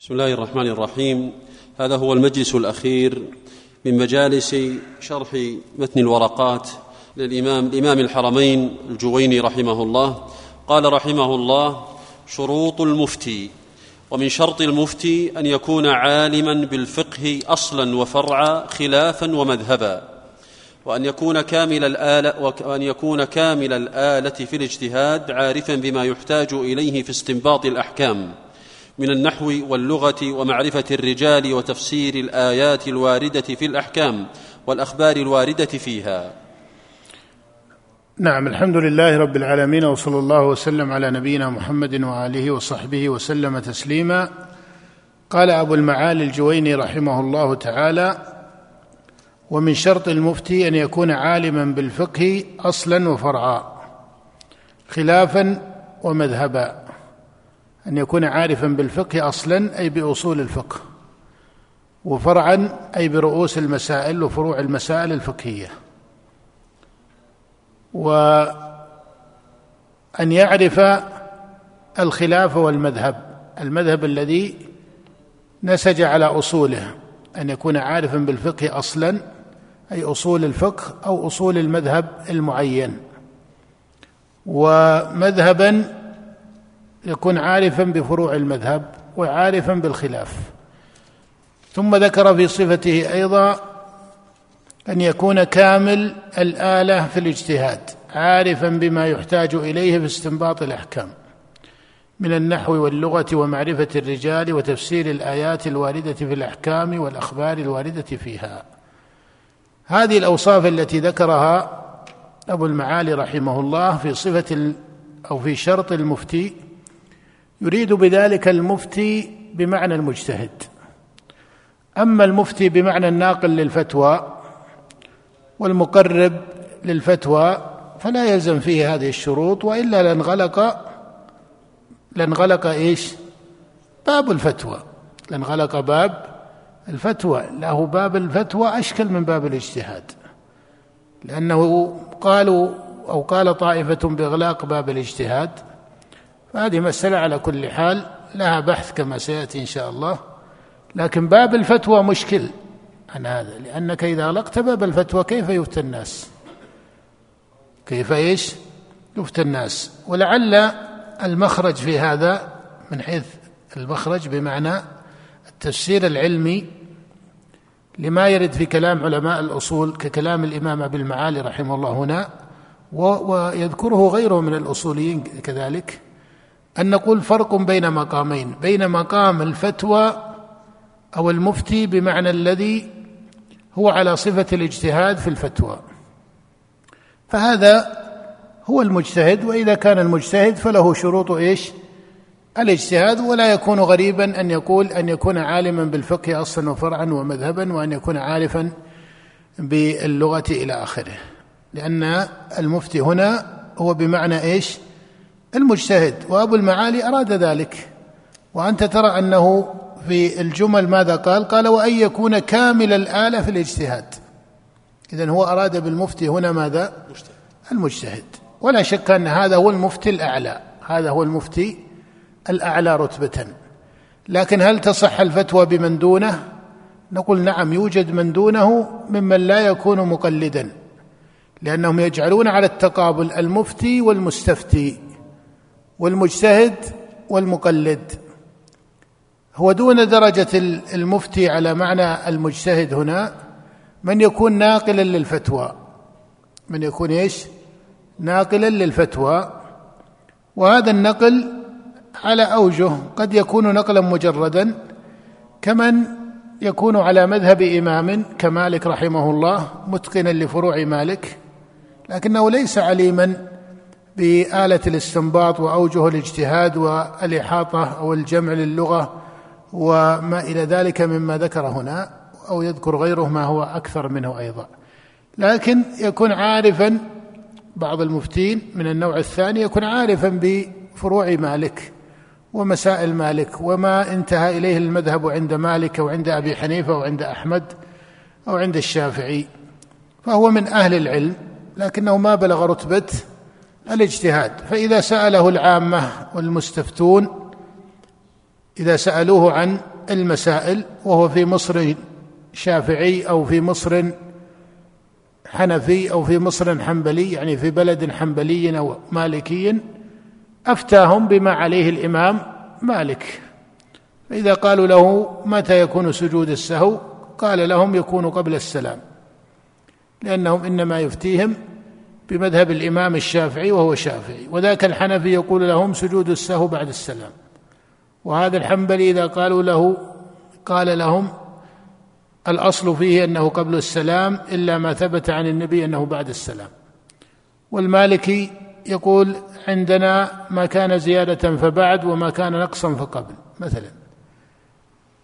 بسم الله الرحمن الرحيم. هذا هو المجلس الأخير من مجالس شرح متن الورقات للإمام الإمام الحرمين الجويني رحمه الله. قال رحمه الله شروط المفتي. ومن شرط المفتي أن يكون عالما بالفقه أصلا وفرعا خلافا ومذهبا. وأن يكون كامل الآلة وأن يكون كامل الآلة في الاجتهاد عارفا بما يحتاج إليه في استنباط الأحكام. من النحو واللغة ومعرفة الرجال وتفسير الآيات الواردة في الأحكام والأخبار الواردة فيها. نعم الحمد لله رب العالمين وصلى الله وسلم على نبينا محمد وآله وصحبه وسلم تسليما. قال أبو المعالي الجويني رحمه الله تعالى ومن شرط المفتي أن يكون عالما بالفقه أصلا وفرعا خلافا ومذهبا. أن يكون عارفا بالفقه أصلا أي بأصول الفقه وفرعا أي برؤوس المسائل وفروع المسائل الفقهية. وأن يعرف الخلاف والمذهب المذهب الذي نسج على أصوله أن يكون عارفا بالفقه أصلا أي أصول الفقه أو أصول المذهب المعين. ومذهبا يكون عارفا بفروع المذهب وعارفا بالخلاف. ثم ذكر في صفته أيضا أن يكون كامل الآلة في الاجتهاد عارفا بما يحتاج إليه في استنباط الأحكام من النحو واللغة ومعرفة الرجال وتفسير الآيات الواردة في الأحكام والأخبار الواردة فيها. هذه الأوصاف التي ذكرها أبو المعالي رحمه الله في صفة أو في شرط المفتي يريد بذلك المفتي بمعنى المجتهد. أما المفتي بمعنى الناقل للفتوى والمقرب للفتوى فلا يلزم فيه هذه الشروط وإلا لانغلق لانغلق إيش؟ باب الفتوى. لانغلق باب الفتوى. له باب الفتوى أشكل من باب الاجتهاد. لأنه قالوا أو قال طائفة بإغلاق باب الاجتهاد فهذه مسألة على كل حال لها بحث كما سيأتي إن شاء الله. لكن باب الفتوى مشكل. عن هذا لأنك إذا أغلقت باب الفتوى كيف يفتى الناس؟ كيف إيش؟ يفتى الناس. ولعل المخرج في هذا من حيث المخرج بمعنى التفسير العلمي لما يرد في كلام علماء الأصول ككلام الإمام أبي المعالي رحمه الله هنا ويذكره غيره من الأصوليين كذلك. أن نقول فرق بين مقامين بين مقام الفتوى أو المفتي بمعنى الذي هو على صفة الاجتهاد في الفتوى. فهذا هو المجتهد وإذا كان المجتهد فله شروط إيش؟ الاجتهاد ولا يكون غريبا أن يقول أن يكون عالما بالفقه أصلا وفرعا ومذهبا وأن يكون عارفا باللغة إلى آخره. لأن المفتي هنا هو بمعنى إيش؟ المجتهد وأبو المعالي أراد ذلك. وأنت ترى أنه في الجمل ماذا قال؟ قال وأن يكون كامل الآلة في الاجتهاد. اذا هو أراد بالمفتي هنا ماذا؟ المجتهد. ولا شك أن هذا هو المفتي الأعلى. هذا هو المفتي الأعلى رتبة. لكن هل تصح الفتوى بمن دونه؟ نقول نعم يوجد من دونه ممن لا يكون مقلدا لأنهم يجعلون على التقابل المفتي والمستفتي. والمجتهد والمقلد. هو دون درجة المفتي على معنى المجتهد هنا من يكون ناقلا للفتوى. من يكون إيش؟ ناقلا للفتوى. وهذا النقل على أوجه قد يكون نقلا مجردا كمن يكون على مذهب إمام كمالك رحمه الله متقنا لفروع مالك لكنه ليس عليما بآلة الاستنباط وأوجه الاجتهاد والإحاطة أو الجمع للغة وما إلى ذلك مما ذكر هنا أو يذكر غيره ما هو أكثر منه أيضا. لكن يكون عارفا بعض المفتين من النوع الثاني يكون عارفا بفروع مالك ومسائل مالك وما انتهى إليه المذهب عند مالك أو عند أبي حنيفة أو عند أحمد أو عند الشافعي. فهو من أهل العلم لكنه ما بلغ رتبة الاجتهاد. فإذا سأله العامة والمستفتون إذا سألوه عن المسائل وهو في مصر شافعي أو في مصر حنفي أو في مصر حنبلي يعني في بلد حنبلي أو مالكي أفتاهم بما عليه الإمام مالك. فإذا قالوا له متى يكون سجود السهو قال لهم يكون قبل السلام لأنهم إنما يفتيهم بمذهب الإمام الشافعي وهو شافعي. وذاك الحنفي يقول لهم سجود السهو بعد السلام. وهذا الحنبلي إذا قالوا له قال لهم الأصل فيه أنه قبل السلام إلا ما ثبت عن النبي أنه بعد السلام. والمالكي يقول عندنا ما كان زيادة فبعد وما كان نقصا فقبل مثلا.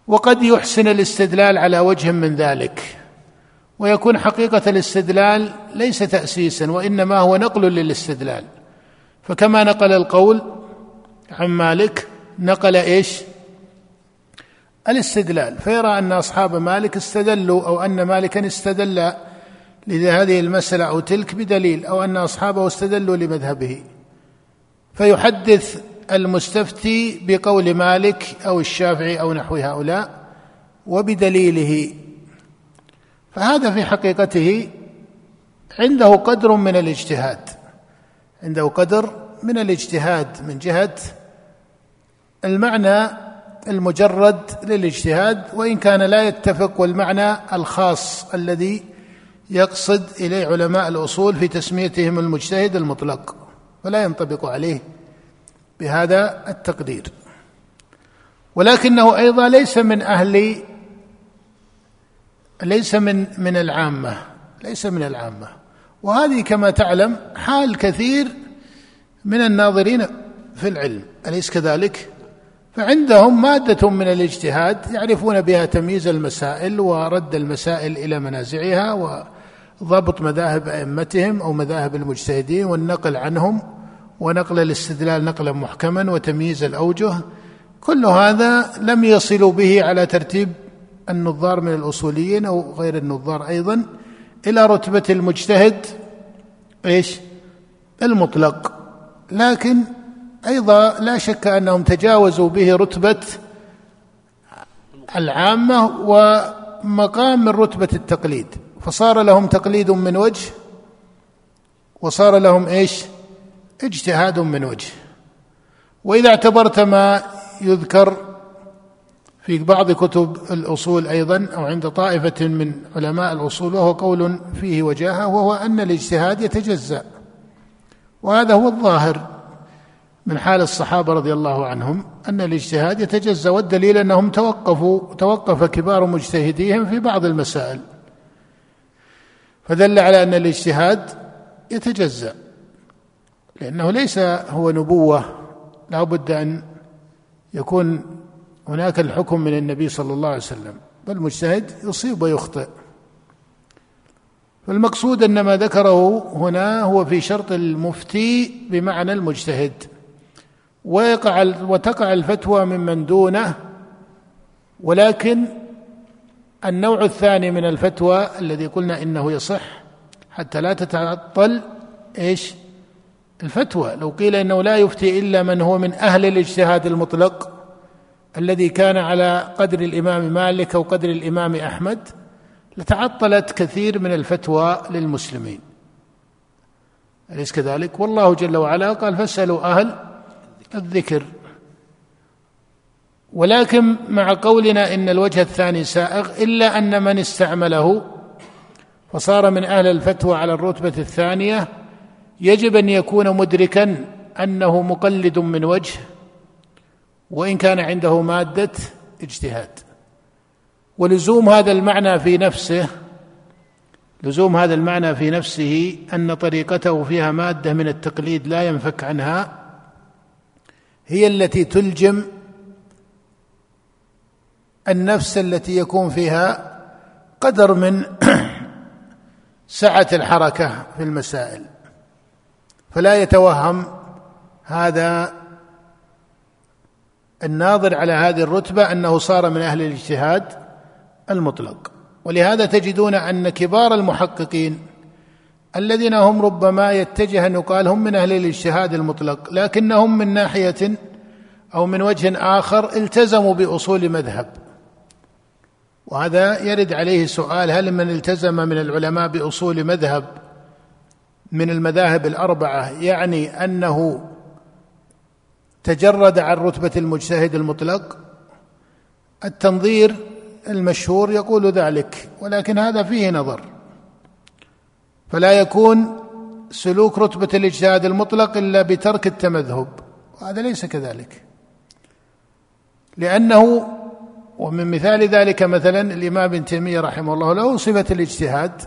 وقد يحسن الاستدلال على وجه من ذلك. ويكون حقيقة الاستدلال ليس تاسيسا وإنما هو نقل للاستدلال. فكما نقل القول عن مالك نقل إيش؟ الاستدلال. فيرى أن أصحاب مالك استدلوا أو أن مالكا استدل لهذه المسألة أو تلك بدليل أو أن أصحابه استدلوا لمذهبه. فيحدث المستفتي بقول مالك أو الشافعي أو نحو هؤلاء وبدليله فهذا في حقيقته عنده قدر من الاجتهاد. عنده قدر من الاجتهاد من جهة المعنى المجرد للاجتهاد وإن كان لا يتفق والمعنى الخاص الذي يقصد إليه علماء الأصول في تسميتهم المجتهد المطلق فلا ينطبق عليه بهذا التقدير. ولكنه أيضا ليس من أهل ليس من من العامة ليس من العامة. وهذه كما تعلم حال كثير من الناظرين في العلم أليس كذلك؟ فعندهم مادة من الاجتهاد يعرفون بها تمييز المسائل ورد المسائل إلى منازعها وضبط مذاهب أئمتهم أو مذاهب المجتهدين والنقل عنهم ونقل الاستدلال نقلا محكما وتمييز الأوجه. كل هذا لم يصلوا به على ترتيب النظار من الأصوليين أو غير النظار أيضا إلى رتبة المجتهد إيش؟ المطلق. لكن أيضا لا شك أنهم تجاوزوا به رتبة العامة ومقام من رتبة التقليد. فصار لهم تقليد من وجه وصار لهم إيش؟ اجتهاد من وجه. وإذا اعتبرت ما يذكر في بعض كتب الأصول أيضا أو عند طائفة من علماء الأصول وهو قول فيه وجاهة وهو أن الاجتهاد يتجزأ. وهذا هو الظاهر من حال الصحابة رضي الله عنهم أن الاجتهاد يتجزأ والدليل أنهم توقفوا توقف كبار مجتهديهم في بعض المسائل. فدل على أن الاجتهاد يتجزأ لأنه ليس هو نبوة لا بد أن يكون هناك الحكم من النبي صلى الله عليه وسلم فالمجتهد يصيب ويخطئ. فالمقصود أن ما ذكره هنا هو في شرط المفتي بمعنى المجتهد. ويقع وتقع الفتوى ممن دونه ولكن النوع الثاني من الفتوى الذي قلنا إنه يصح حتى لا تتعطل إيش؟ الفتوى. لو قيل إنه لا يفتي إلا من هو من أهل الاجتهاد المطلق الذي كان على قدر الإمام مالك أو قدر الإمام أحمد لتعطلت كثير من الفتوى للمسلمين. أليس كذلك؟ والله جل وعلا قال فاسألوا أهل الذكر. ولكن مع قولنا إن الوجه الثاني سائغ إلا أن من استعمله فصار من أهل الفتوى على الرتبة الثانية يجب أن يكون مدركا أنه مقلد من وجه وإن كان عنده مادة اجتهاد. ولزوم هذا المعنى في نفسه لزوم هذا المعنى في نفسه أن طريقته فيها مادة من التقليد لا ينفك عنها هي التي تلجم النفس التي يكون فيها قدر من سعة الحركة في المسائل. فلا يتوهم هذا الناظر على هذه الرتبة أنه صار من أهل الاجتهاد المطلق. ولهذا تجدون أن كبار المحققين الذين هم ربما يتجه أن يقال هم من أهل الاجتهاد المطلق لكنهم من ناحية أو من وجه آخر التزموا بأصول مذهب. وهذا يرد عليه سؤال هل من التزم من العلماء بأصول مذهب من المذاهب الأربعة يعني أنه تجرد عن رتبة المجتهد المطلق. التنظير المشهور يقول ذلك ولكن هذا فيه نظر. فلا يكون سلوك رتبة الاجتهاد المطلق إلا بترك التمذهب وهذا ليس كذلك. لأنه ومن مثال ذلك مثلا الإمام ابن تيمية رحمه الله له صفة الاجتهاد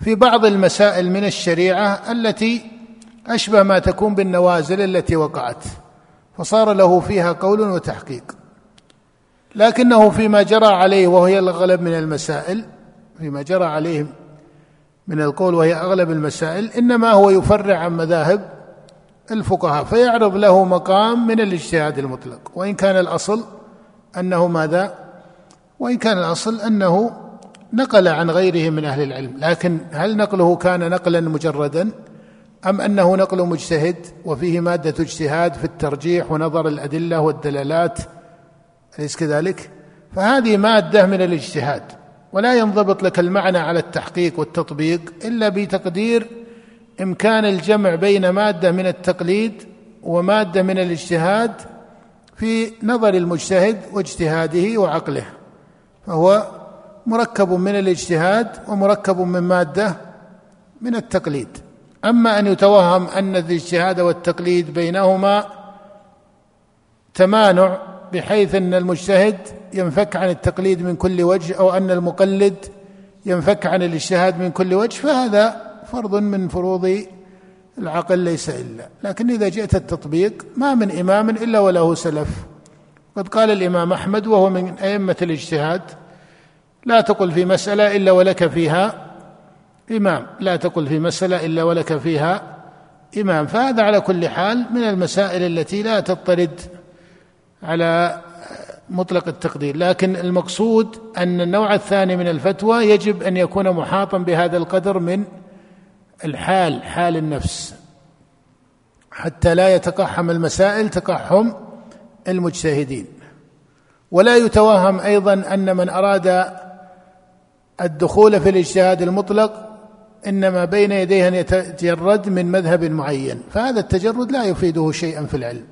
في بعض المسائل من الشريعة التي أشبه ما تكون بالنوازل التي وقعت. فصار له فيها قول وتحقيق. لكنه فيما جرى عليه وهي الأغلب من المسائل فيما جرى عليه من القول وهي أغلب المسائل إنما هو يفرع عن مذاهب الفقهاء فيعرض له مقام من الاجتهاد المطلق. وإن كان الأصل أنه ماذا؟ وإن كان الأصل أنه نقل عن غيره من أهل العلم لكن هل نقله كان نقلا مجردا؟ أم أنه نقل مجتهد وفيه مادة اجتهاد في الترجيح ونظر الأدلة والدلالات أليس كذلك؟ فهذه مادة من الاجتهاد ولا ينضبط لك المعنى على التحقيق والتطبيق إلا بتقدير إمكان الجمع بين مادة من التقليد ومادة من الاجتهاد في نظر المجتهد واجتهاده وعقله فهو مركب من الاجتهاد ومركب من مادة من التقليد أما أن يتوهم أن الاجتهاد والتقليد بينهما تمانع بحيث أن المجتهد ينفك عن التقليد من كل وجه أو أن المقلد ينفك عن الاجتهاد من كل وجه فهذا فرض من فروض العقل ليس إلا. لكن إذا جئت التطبيق ما من إمام إلا وله سلف. قد قال الإمام أحمد وهو من أئمة الاجتهاد لا تقل في مسألة إلا ولك فيها. إمام لا تقل في مسألة إلا ولك فيها إمام. فهذا على كل حال من المسائل التي لا تضطرد على مطلق التقدير. لكن المقصود أن النوع الثاني من الفتوى يجب أن يكون محاطا بهذا القدر من الحال حال النفس. حتى لا يتقحم المسائل تقحم المجتهدين. ولا يتوهم أيضا أن من أراد الدخول في الاجتهاد المطلق إنما بين يديه أن يتجرد من مذهب معين. فهذا التجرد لا يفيده شيئا في العلم.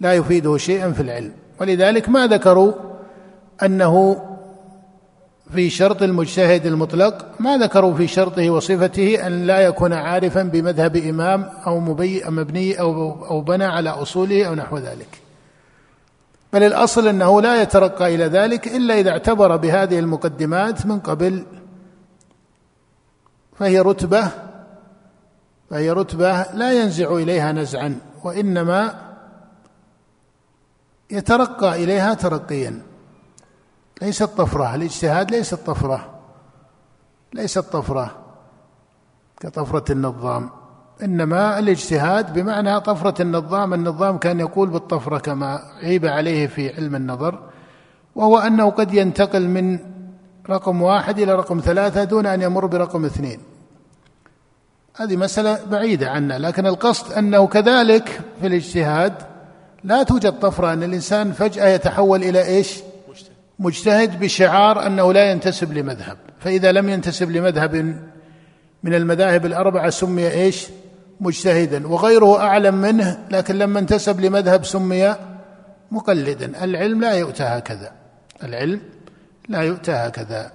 لا يفيده شيئا في العلم. ولذلك ما ذكروا أنه في شرط المجتهد المطلق ما ذكروا في شرطه وصفته أن لا يكون عارفا بمذهب إمام أو مبني أو أو بنى على أصوله أو نحو ذلك. بل الأصل أنه لا يترقى إلى ذلك إلا إذا اعتبر بهذه المقدمات من قبل فهي رتبة فهي رتبة لا ينزع إليها نزعا وإنما يترقى إليها ترقيا. ليست طفرة الاجتهاد ليست طفرة ليست طفرة كطفرة النظام إنما الاجتهاد بمعنى طفرة النظام النظام كان يقول بالطفرة كما عيب عليه في علم النظر وهو أنه قد ينتقل من رقم واحد إلى رقم ثلاثة دون أن يمر برقم اثنين. هذه مسألة بعيدة عنا لكن القصد أنه كذلك في الاجتهاد لا توجد طفرة أن الإنسان فجأة يتحول إلى إيش؟ مجتهد بشعار أنه لا ينتسب لمذهب. فإذا لم ينتسب لمذهب من المذاهب الأربعة سمي إيش؟ مجتهدا وغيره أعلم منه لكن لما انتسب لمذهب سمي مقلدا. العلم لا يؤتى هكذا. العلم لا يؤتى هكذا.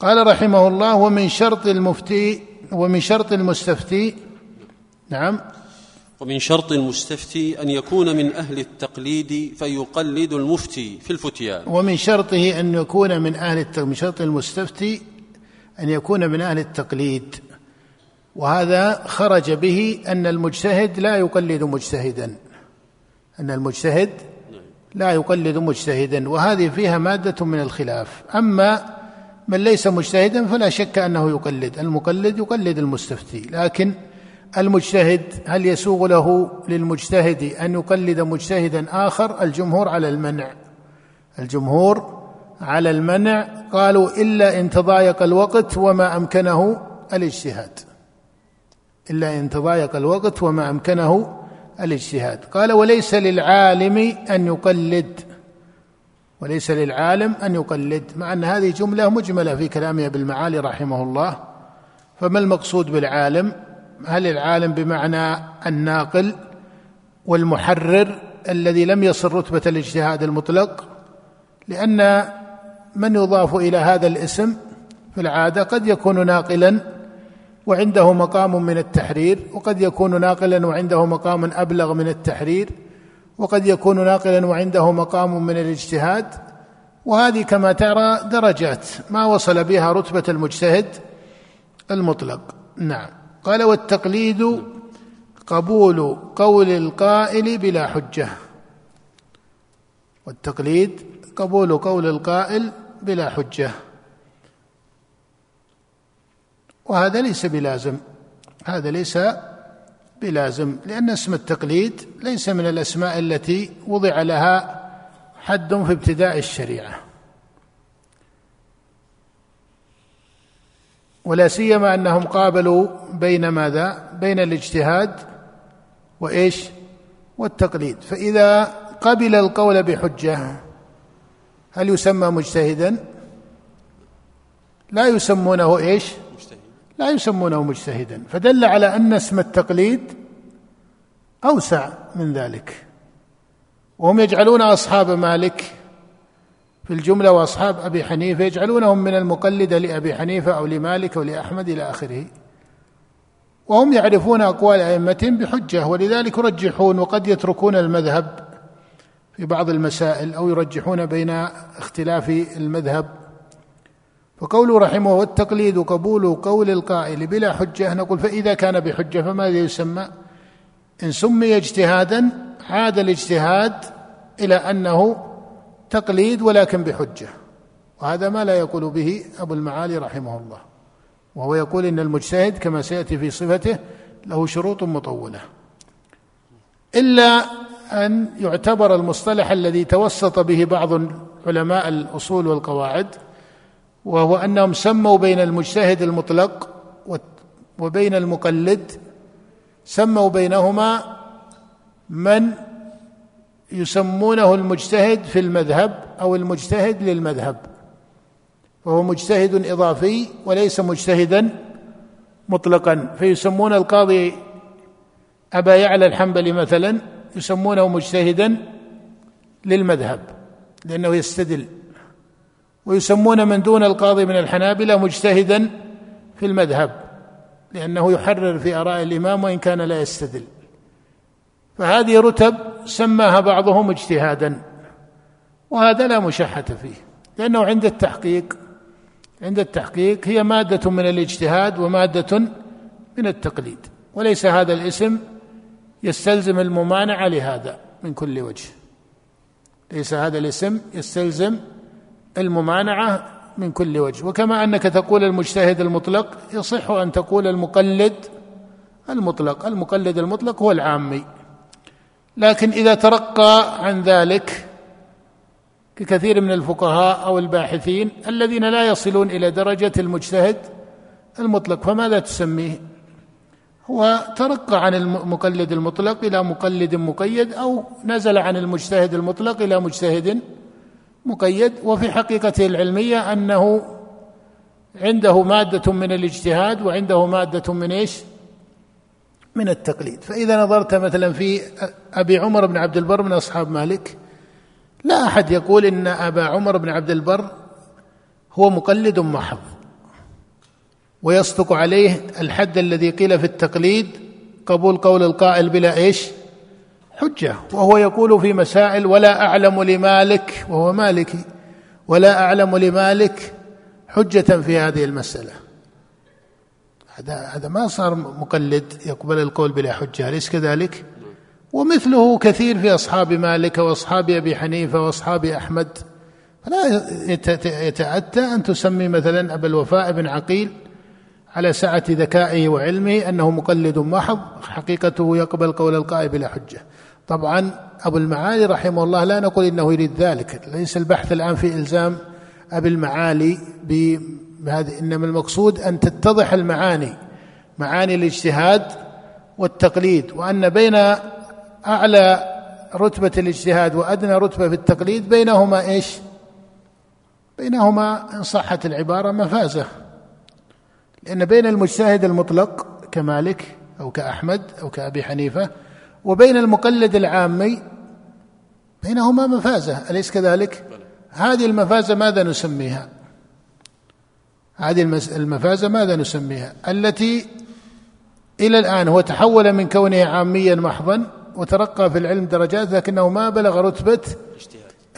قال رحمه الله ومن شرط المفتي ومن شرط المستفتي نعم. ومن شرط المستفتي أن يكون من أهل التقليد فيقلد المفتي في الفتيان. ومن شرطه أن يكون من أهل التقليد من شرط المستفتي أن يكون من أهل التقليد. وهذا خرج به أن المجتهد لا يقلد مجتهدا. أن المجتهد لا يقلد مجتهدا. وهذه فيها مادة من الخلاف. أما من ليس مجتهدا فلا شك أنه يقلد. المقلد يقلد المستفتي. لكن المجتهد هل يسوغ له للمجتهد أن يقلد مجتهدا آخر؟ الجمهور على المنع. الجمهور على المنع. قالوا إلا إن تضايق الوقت وما أمكنه الاجتهاد. إلا إن تضايق الوقت وما أمكنه الاجتهاد. قال وليس للعالم أن يقلد وليس للعالم أن يقلد مع أن هذه جملة مجملة في كلام أبي المعالي رحمه الله. فما المقصود بالعالم؟ هل العالم بمعنى الناقل والمحرر الذي لم يصل رتبة الاجتهاد المطلق؟ لأن من يضاف إلى هذا الاسم في العادة قد يكون ناقلا وعنده مقام من التحرير وقد يكون ناقلا وعنده مقام أبلغ من التحرير. وقد يكون ناقلا وعنده مقام من الاجتهاد وهذه كما ترى درجات ما وصل بها رتبة المجتهد المطلق. نعم. قال والتقليد قبول قول القائل بلا حجة. والتقليد قبول قول القائل بلا حجة. وهذا ليس بلازم هذا ليس بلازم لأن اسم التقليد ليس من الأسماء التي وضع لها حد في ابتداء الشريعة ولا سيما أنهم قابلوا بين ماذا؟ بين الاجتهاد وإيش؟ والتقليد فإذا قبل القول بحجة هل يسمى مجتهدا؟ لا يسمونه إيش؟ لا يسمونه مجتهدا. فدل على أن اسم التقليد أوسع من ذلك. وهم يجعلون أصحاب مالك في الجملة وأصحاب أبي حنيفة يجعلونهم من المقلده لأبي حنيفة أو لمالك أو لأحمد إلى آخره. وهم يعرفون أقوال أئمتهم بحجة ولذلك يرجحون وقد يتركون المذهب في بعض المسائل أو يرجحون بين اختلاف المذهب. وقوله رحمه والتقليد قبول قول القائل بلا حجة نقول فإذا كان بحجة فماذا يسمى؟ إن سمي اجتهادا عاد الاجتهاد إلى أنه تقليد ولكن بحجة. وهذا ما لا يقول به أبو المعالي رحمه الله. وهو يقول إن المجتهد كما سيأتي في صفته له شروط مطولة. إلا أن يعتبر المصطلح الذي توسط به بعض علماء الأصول والقواعد وهو انهم سموا بين المجتهد المطلق وبين المقلد سموا بينهما من يسمونه المجتهد في المذهب أو المجتهد للمذهب. فهو مجتهد إضافي وليس مجتهدا مطلقا. فيسمون القاضي أبا يعلى الحنبلي مثلا يسمونه مجتهدا للمذهب لأنه يستدل. ويسمون من دون القاضي من الحنابلة مجتهدا في المذهب لأنه يحرر في آراء الإمام وإن كان لا يستدل. فهذه رتب سماها بعضهم اجتهادا وهذا لا مشحة فيه لأنه عند التحقيق عند التحقيق هي مادة من الاجتهاد ومادة من التقليد وليس هذا الاسم يستلزم الممانعة لهذا من كل وجه. ليس هذا الاسم يستلزم الممانعة من كل وجه. وكما أنك تقول المجتهد المطلق يصح أن تقول المقلد المطلق. المقلد المطلق هو العامي. لكن إذا ترقى عن ذلك ككثير من الفقهاء أو الباحثين الذين لا يصلون إلى درجة المجتهد المطلق فماذا تسميه؟ هو ترقى عن المقلد المطلق إلى مقلد مقيد أو نزل عن المجتهد المطلق إلى مجتهد مقيد وفي حقيقته العلمية أنه عنده مادة من الاجتهاد وعنده مادة من إيش؟ من التقليد فإذا نظرت مثلا في أبي عمر بن عبد البر من أصحاب مالك لا أحد يقول إن أبا عمر بن عبد البر هو مقلد محض ويصدق عليه الحد الذي قيل في التقليد قبول قول القائل بلا إيش؟ حجة. وهو يقول في مسائل ولا أعلم لمالك وهو مالكي ولا أعلم لمالك حجة في هذه المسألة. هذا هذا ما صار مقلد يقبل القول بلا حجة أليس كذلك؟ ومثله كثير في أصحاب مالك وأصحاب أبي حنيفة وأصحاب أحمد. فلا يتاتى أن تسمي مثلا أبا الوفاء بن عقيل على سعة ذكائه وعلمه أنه مقلد محض حقيقته يقبل قول القائل بلا حجة. طبعا أبو المعالي رحمه الله لا نقول إنه يريد ذلك ليس البحث الآن في إلزام أبي المعالي بهذه إنما المقصود أن تتضح المعاني معاني الاجتهاد والتقليد وأن بين أعلى رتبة الاجتهاد وأدنى رتبة في التقليد بينهما إيش؟ بينهما إن صحت العبارة مفازة. لأن بين المجتهد المطلق كمالك أو كأحمد أو كأبي حنيفة وبين المقلد العامي بينهما مفازة أليس كذلك؟ هذه المفازة ماذا نسميها؟ هذه المفازة ماذا نسميها؟ التي إلى الآن هو تحول من كونه عاميا محضا وترقى في العلم درجات لكنه ما بلغ رتبة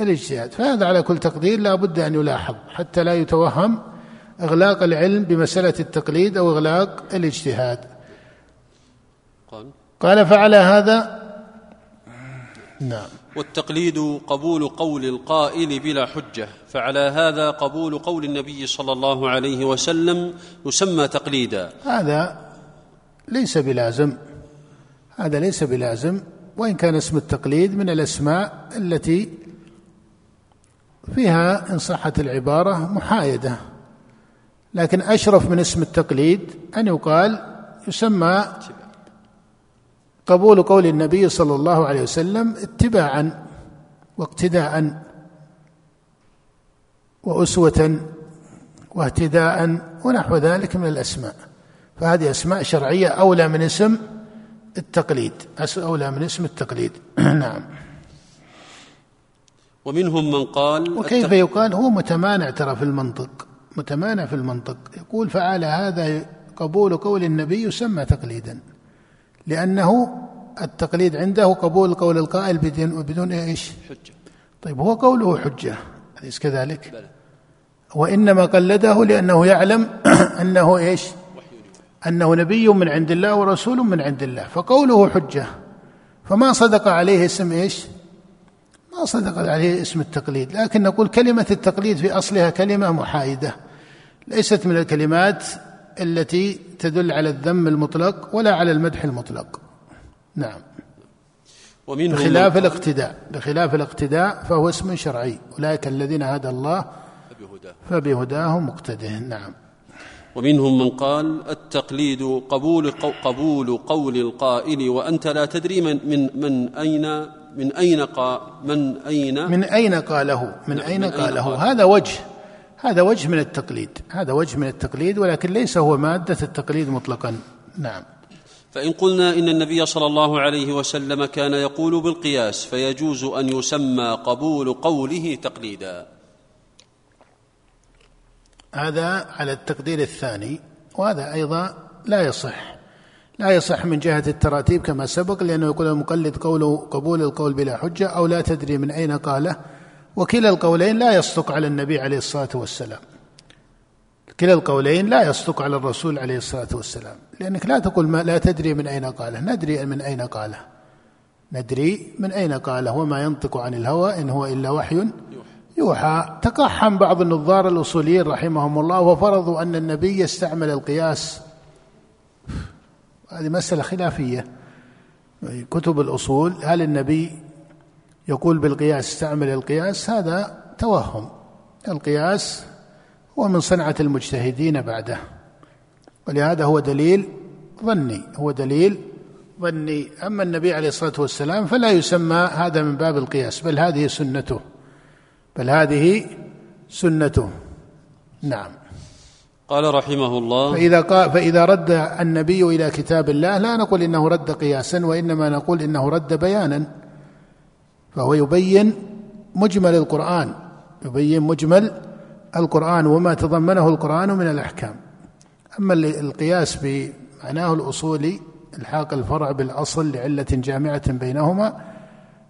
الاجتهاد فهذا على كل تقدير لا بد أن يلاحظ حتى لا يتوهم إغلاق العلم بمسألة التقليد أو إغلاق الاجتهاد قال فعلى هذا؟ نعم. والتقليد قبول قول القائل بلا حجة. فعلى هذا قبول قول النبي صلى الله عليه وسلم يسمى تقليدا. هذا ليس بلازم. هذا ليس بلازم. وإن كان اسم التقليد من الأسماء التي فيها إن صحت العبارة محايدة. لكن أشرف من اسم التقليد أن يقال يسمى قبول قول النبي صلى الله عليه وسلم اتباعا واقتداء وأسوة واهتداء ونحو ذلك من الأسماء. فهذه أسماء شرعية أولى من اسم التقليد. أولى من اسم التقليد. نعم. ومنهم من قال وكيف يقال؟ هو متمانع ترى في المنطق. متمانع في المنطق. يقول فعلى هذا قبول قول النبي يسمى تقليدا. لأنه التقليد عنده قبول قول القائل بدون بدون إيش؟ حجة طيب هو قوله حجة أليس كذلك؟ بلى. وإنما قلده لأنه يعلم أنه إيش؟ أنه نبي من عند الله ورسول من عند الله فقوله حجة فما صدق عليه اسم إيش؟ ما صدق عليه اسم التقليد لكن نقول كلمة التقليد في أصلها كلمة محايدة ليست من الكلمات التي تدل على الذم المطلق ولا على المدح المطلق. نعم. ومنهم بخلاف الاقتداء بخلاف الاقتداء فهو اسم شرعي. أولئك الذين هدى الله فبهداه. مقتده. نعم. ومنهم من قال التقليد قبول قبول قول القائل وأنت لا تدري من من من أين من أين قال من أين؟ من أين قاله؟ من نعم، أين قاله؟ هذا وجه. هذا وجه من التقليد هذا وجه من التقليد ولكن ليس هو مادة التقليد مطلقا. نعم. فإن قلنا إن النبي صلى الله عليه وسلم كان يقول بالقياس فيجوز أن يسمى قبول قوله تقليدا. هذا على التقدير الثاني وهذا أيضا لا يصح. لا يصح من جهة التراتيب كما سبق لأنه يقول المقلد قوله قبول القول بلا حجة أو لا تدري من أين قاله. وكلا القولين لا يصدق على النبي عليه الصلاة والسلام. كلا القولين لا يصدق على الرسول عليه الصلاة والسلام. لأنك لا تقول ما لا تدري من أين قاله. ندري من أين قاله. ندري من أين قاله. وما ينطق عن الهوى إن هو إلا وحي يوحى. تقحم بعض النظار الأصوليين رحمهم الله وفرضوا أن النبي يستعمل القياس. هذه مسألة خلافية. كتب الأصول هل النبي يقول بالقياس استعمل القياس هذا توهم. القياس هو من صنعة المجتهدين بعده. ولهذا هو دليل ظني هو دليل ظني. أما النبي عليه الصلاة والسلام فلا يسمى هذا من باب القياس بل هذه سنته. بل هذه سنته. نعم. قال رحمه الله فإذا قال فإذا رد النبي إلى كتاب الله لا نقول إنه رد قياسا وإنما نقول إنه رد بيانا. فهو يبين مجمل القرآن يبين مجمل القرآن وما تضمنه القرآن من الأحكام. أما القياس بمعناه الأصولي الحاق الفرع بالأصل لعلة جامعة بينهما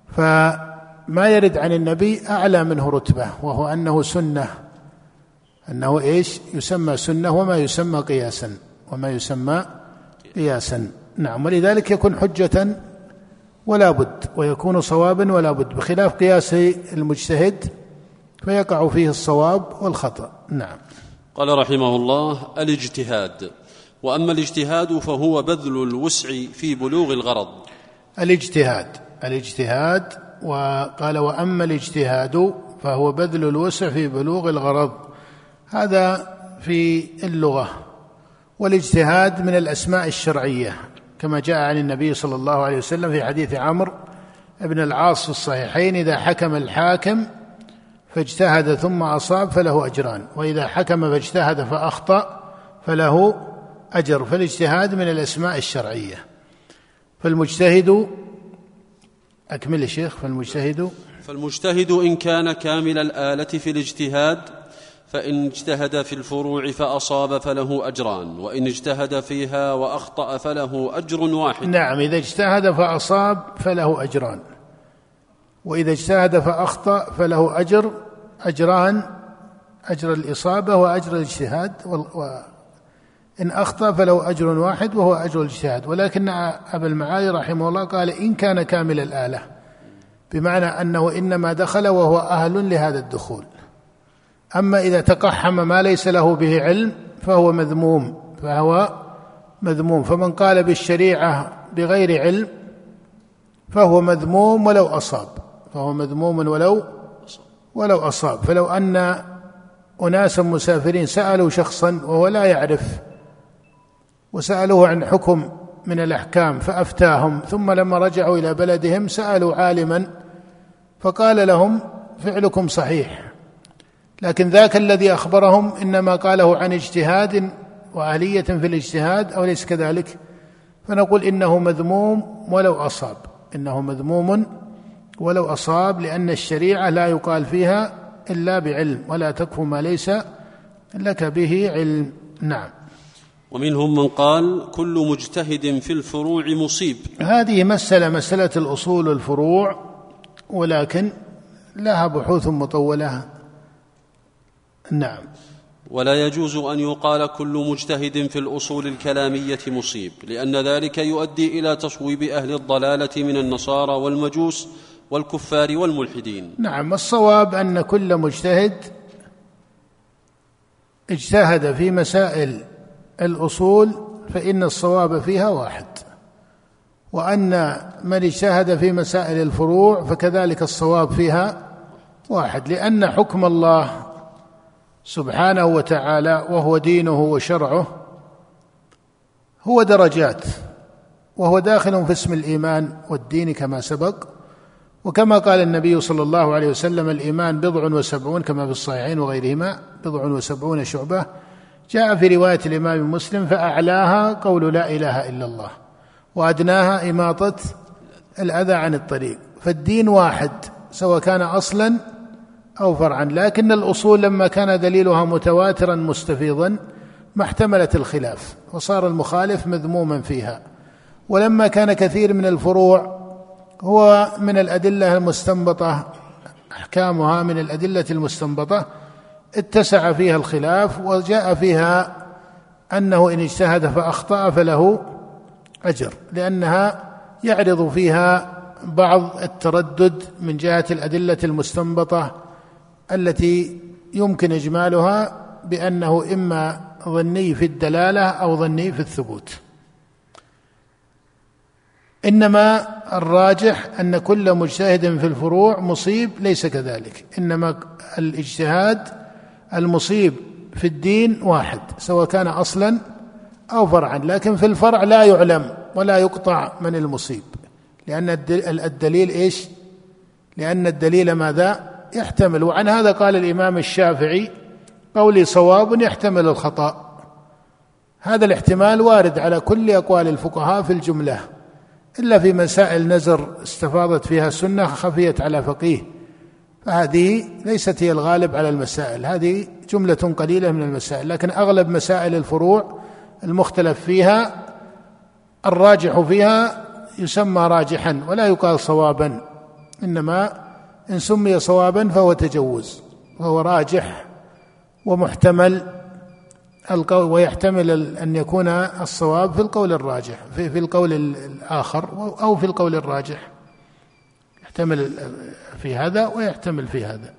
فما يرد عن النبي أعلى منه رتبة وهو أنه سنة. أنه إيش؟ يسمى سنة وما يسمى قياسا وما يسمى قياسا. نعم ولذلك يكون حجة ولا بد ويكون صوابا ولا بد بخلاف قياس المجتهد فيقع فيه الصواب والخطأ. نعم. قال رحمه الله الاجتهاد. وأما الاجتهاد فهو بذل الوسع في بلوغ الغرض. الاجتهاد الاجتهاد وقال وأما الاجتهاد فهو بذل الوسع في بلوغ الغرض. هذا في اللغة. والاجتهاد من الأسماء الشرعية. كما جاء عن النبي صلى الله عليه وسلم في حديث عمرو بن العاص في الصحيحين إذا حكم الحاكم فاجتهد ثم أصاب فله أجران وإذا حكم فاجتهد فأخطأ فله أجر. فالاجتهاد من الأسماء الشرعية. فالمجتهد أكمل يا شيخ فالمجتهد فالمجتهد إن كان كامل الآلة في الاجتهاد فإن اجتهد في الفروع فأصاب فله أجران وإن اجتهد فيها وأخطأ فله أجر واحد. نعم إذا اجتهد فأصاب فله أجران وإذا اجتهد فأخطأ فله أجر أجران أجر الإصابة وأجر الاجتهاد وإن أخطأ فله أجر واحد وهو أجر الاجتهاد. ولكن أبا المعالي رحمه الله قال إن كان كامل الآلة بمعنى أنه إنما دخل وهو أهل لهذا الدخول. أما إذا تقحم ما ليس له به علم فهو مذموم فهو مذموم. فمن قال بالشريعة بغير علم فهو مذموم ولو أصاب فهو مذموم ولو ولو أصاب. فلو أن أناسا مسافرين سألوا شخصا وهو لا يعرف وسألوه عن حكم من الأحكام فأفتاهم ثم لما رجعوا إلى بلدهم سألوا عالما فقال لهم فعلكم صحيح. لكن ذاك الذي أخبرهم إنما قاله عن اجتهاد وآلية في الاجتهاد أو ليس كذلك؟ فنقول إنه مذموم ولو أصاب. إنه مذموم ولو أصاب لأن الشريعة لا يقال فيها إلا بعلم ولا تكف ما ليس لك به علم. نعم. ومنهم من قال كل مجتهد في الفروع مصيب. هذه مسألة مسألة الأصول والفروع ولكن لها بحوث مطولة. نعم. ولا يجوز أن يقال كل مجتهد في الأصول الكلامية مصيب لأن ذلك يؤدي إلى تصويب أهل الضلالة من النصارى والمجوس والكفار والملحدين. نعم الصواب أن كل مجتهد اجتهد في مسائل الأصول فإن الصواب فيها واحد. وأن من اجتهد في مسائل الفروع فكذلك الصواب فيها واحد لأن حكم الله سبحانه وتعالى وهو دينه وشرعه هو درجات وهو داخل في اسم الإيمان والدين كما سبق وكما قال النبي صلى الله عليه وسلم الإيمان بضع وسبعون كما في الصحيحين وغيرهما بضع وسبعون شعبة جاء في رواية الإمام مسلم فأعلاها قول لا إله إلا الله وأدناها إماطة الأذى عن الطريق فالدين واحد سواء كان أصلا أو فرعا لكن الأصول لما كان دليلها متواترا مستفيضا ما احتملت الخلاف وصار المخالف مذموما فيها. ولما كان كثير من الفروع هو من الأدلة المستنبطة أحكامها من الأدلة المستنبطة اتسع فيها الخلاف وجاء فيها أنه إن اجتهد فأخطأ فله أجر لأنها يعرض فيها بعض التردد من جهة الأدلة المستنبطة التي يمكن إجمالها بأنه إما ظني في الدلالة أو ظني في الثبوت. إنما الراجح أن كل مجتهد في الفروع مصيب ليس كذلك. إنما الاجتهاد المصيب في الدين واحد سواء كان أصلا أو فرعا. لكن في الفرع لا يعلم ولا يقطع من المصيب. لأن الدليل إيش؟ لأن الدليل ماذا؟ يحتمل وعن هذا قال الإمام الشافعي قولي صواب يحتمل الخطأ. هذا الاحتمال وارد على كل أقوال الفقهاء في الجملة إلا في مسائل نزر استفاضت فيها السنة خفيت على فقيه. فهذه ليست هي الغالب على المسائل هذه جملة قليلة من المسائل لكن أغلب مسائل الفروع المختلف فيها الراجح فيها يسمى راجحا ولا يقال صوابا إنما إن سمي صوابا فهو تجوز وهو راجح ومحتمل القول ويحتمل أن يكون الصواب في القول الراجح في, في القول الآخر أو في القول الراجح. يحتمل في هذا ويحتمل في هذا.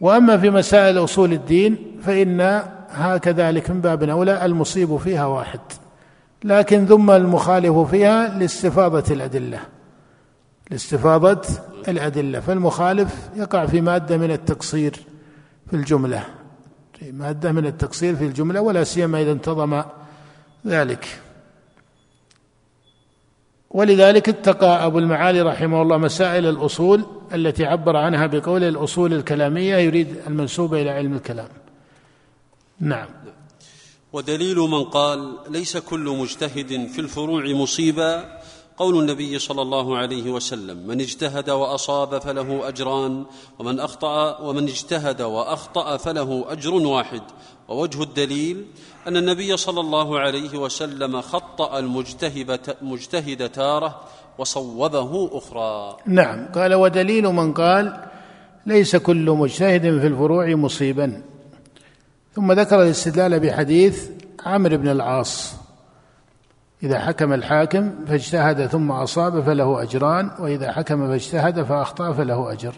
وأما في مسائل أصول الدين فإن هكذلك من باب أولى المصيب فيها واحد لكن ذم المخالف فيها لاستفاضة الأدلة. لاستفاضة الأدلة. فالمخالف يقع في مادة من التقصير في الجملة. في مادة من التقصير في الجملة ولا سيما إذا انتظم ذلك. ولذلك اتقى أبو المعالي رحمه الله مسائل الأصول التي عبر عنها بقول الأصول الكلامية يريد المنسوبة إلى علم الكلام. نعم. ودليل من قال ليس كل مجتهد في الفروع مصيبا قول النبي صلى الله عليه وسلم من اجتهد وأصاب فله أجران ومن أخطأ ومن اجتهد وأخطأ فله أجر واحد. ووجه الدليل أن النبي صلى الله عليه وسلم خطأ المجتهد تارة وصوبه أخرى. نعم. قال ودليل من قال ليس كل مجتهد في الفروع مصيبا. ثم ذكر الاستدلال بحديث عمرو بن العاص. إذا حكم الحاكم فاجتهد ثم أصاب فله أجران وإذا حكم فاجتهد فأخطأ فله أجر.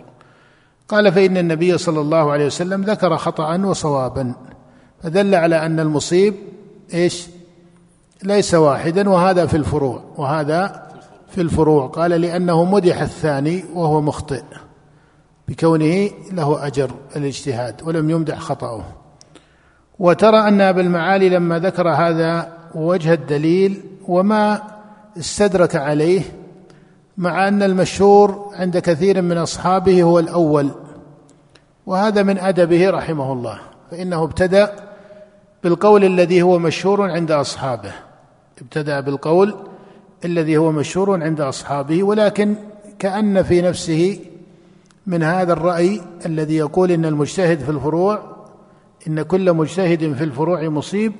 قال فإن النبي صلى الله عليه وسلم ذكر خطأ وصوابا فدل على أن المصيب إيش؟ ليس واحدا وهذا في الفروع وهذا في الفروع. قال لأنه مدح الثاني وهو مخطئ بكونه له أجر الاجتهاد ولم يمدح خطأه. وترى أن أبا المعالي لما ذكر هذا وجه الدليل وما استدرك عليه مع أن المشهور عند كثير من أصحابه هو الأول. وهذا من أدبه رحمه الله فإنه ابتدأ بالقول الذي هو مشهور عند أصحابه. ابتدأ بالقول الذي هو مشهور عند أصحابه ولكن كأن في نفسه من هذا الرأي الذي يقول إن المجتهد في الفروع إن كل مجتهد في الفروع مصيب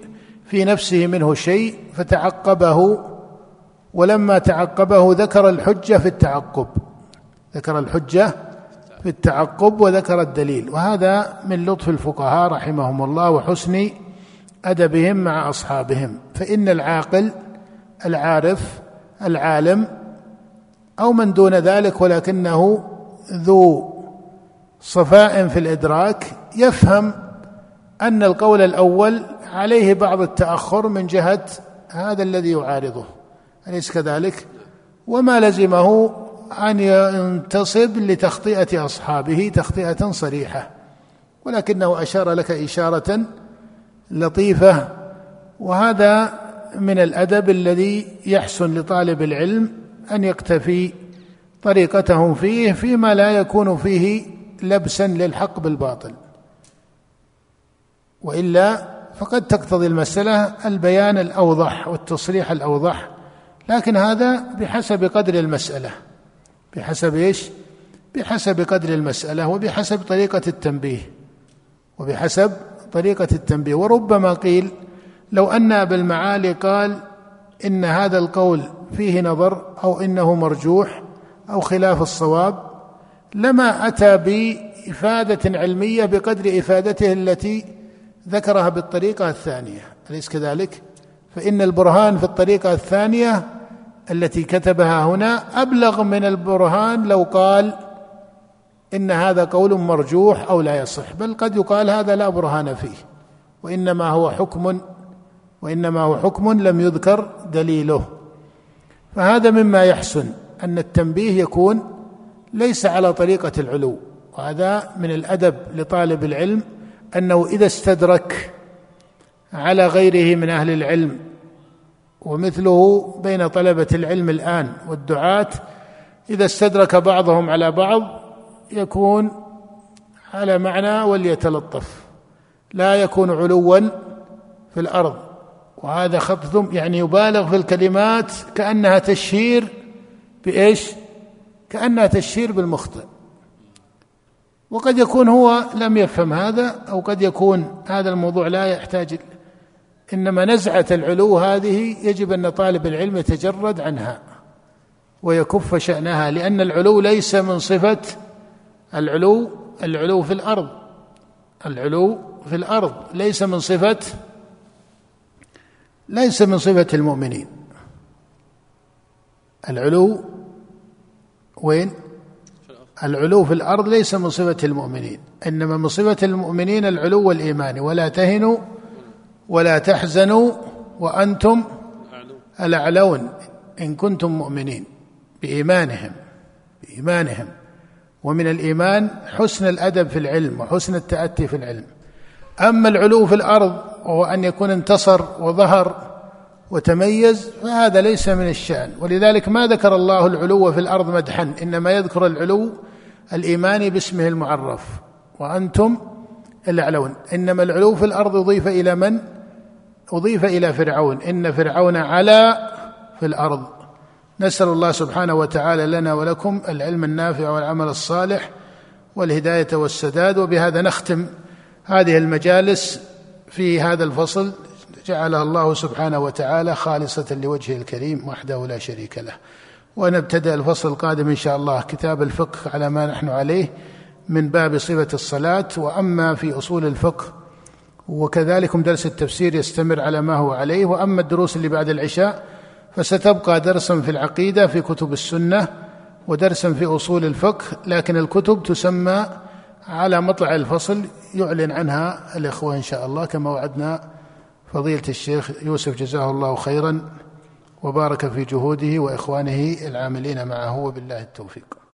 في نفسه منه شيء فتعقبه ولما تعقبه ذكر الحجة في التعقب. ذكر الحجة في التعقب وذكر الدليل. وهذا من لطف الفقهاء رحمهم الله وحسن أدبهم مع أصحابهم. فإن العاقل العارف العالم أو من دون ذلك ولكنه ذو صفاء في الإدراك يفهم أن القول الأول عليه بعض التأخر من جهة هذا الذي يعارضه أليس كذلك؟ وما لزمه أن ينتصب لتخطئة أصحابه تخطئة صريحة. ولكنه أشار لك إشارة لطيفة وهذا من الأدب الذي يحسن لطالب العلم أن يقتفي طريقتهم فيه فيما لا يكون فيه لبسا للحق بالباطل. وإلا فقد تقتضي المسألة البيان الأوضح والتصريح الأوضح لكن هذا بحسب قدر المسألة. بحسب إيش؟ بحسب قدر المسألة وبحسب طريقة التنبيه. وبحسب طريقة التنبيه. وربما قيل لو أن أبا المعالي قال إن هذا القول فيه نظر أو إنه مرجوح أو خلاف الصواب لما أتى بإفادة علمية بقدر إفادته التي ذكرها بالطريقة الثانية أليس كذلك؟ فإن البرهان في الطريقة الثانية التي كتبها هنا أبلغ من البرهان لو قال إن هذا قول مرجوح أو لا يصح بل قد يقال هذا لا برهان فيه وإنما هو حكم وإنما هو حكم لم يذكر دليله فهذا مما يحسن أن التنبيه يكون ليس على طريقة العلو وهذا من الأدب لطالب العلم أنه إذا استدرك على غيره من أهل العلم ومثله بين طلبة العلم الآن والدعاة إذا استدرك بعضهم على بعض يكون على معنى وليتلطف لا يكون علوا في الأرض وهذا خط يعني يبالغ في الكلمات كأنها تشهير بإيش؟ كأنها تشهير بالمخطئ وقد يكون هو لم يفهم هذا أو قد يكون هذا الموضوع لا يحتاج إنما نزعة العلو هذه يجب أن طالب العلم يتجرد عنها ويكف شأنها لأن العلو ليس من صفة العلو العلو في الأرض العلو في الأرض ليس من صفة ليس من صفة المؤمنين. العلو وين؟ العلو في الأرض ليس من صفة المؤمنين إنما من صفة المؤمنين العلو الايماني ولا تهنوا ولا تحزنوا وأنتم الأعلون. إن كنتم مؤمنين بإيمانهم بإيمانهم. ومن الإيمان حسن الأدب في العلم وحسن التأتي في العلم. أما العلو في الأرض وهو أن يكون انتصر وظهر وتميز فهذا ليس من الشأن. ولذلك ما ذكر الله العلو في الأرض مدحا إنما يذكر العلو الإيماني باسمه المعرف وأنتم الأعلون. إنما العلو في الأرض أضيف إلى من؟ أضيف إلى فرعون. إن فرعون علا في الأرض. نسأل الله سبحانه وتعالى لنا ولكم العلم النافع والعمل الصالح والهداية والسداد. وبهذا نختم هذه المجالس في هذا الفصل. جعلها الله سبحانه وتعالى خالصة لوجهه الكريم وحده لا شريك له. ونبتدأ الفصل القادم إن شاء الله. كتاب الفقه على ما نحن عليه من باب صفة الصلاة وأما في أصول الفقه وكذلك درس التفسير يستمر على ما هو عليه. وأما الدروس اللي بعد العشاء فستبقى درسا في العقيدة في كتب السنة ودرسا في أصول الفقه. لكن الكتب تسمى على مطلع الفصل يعلن عنها الإخوة إن شاء الله كما وعدنا فضيلة الشيخ يوسف جزاه الله خيرا. وبارك في جهوده وإخوانه العاملين معه وبالله التوفيق.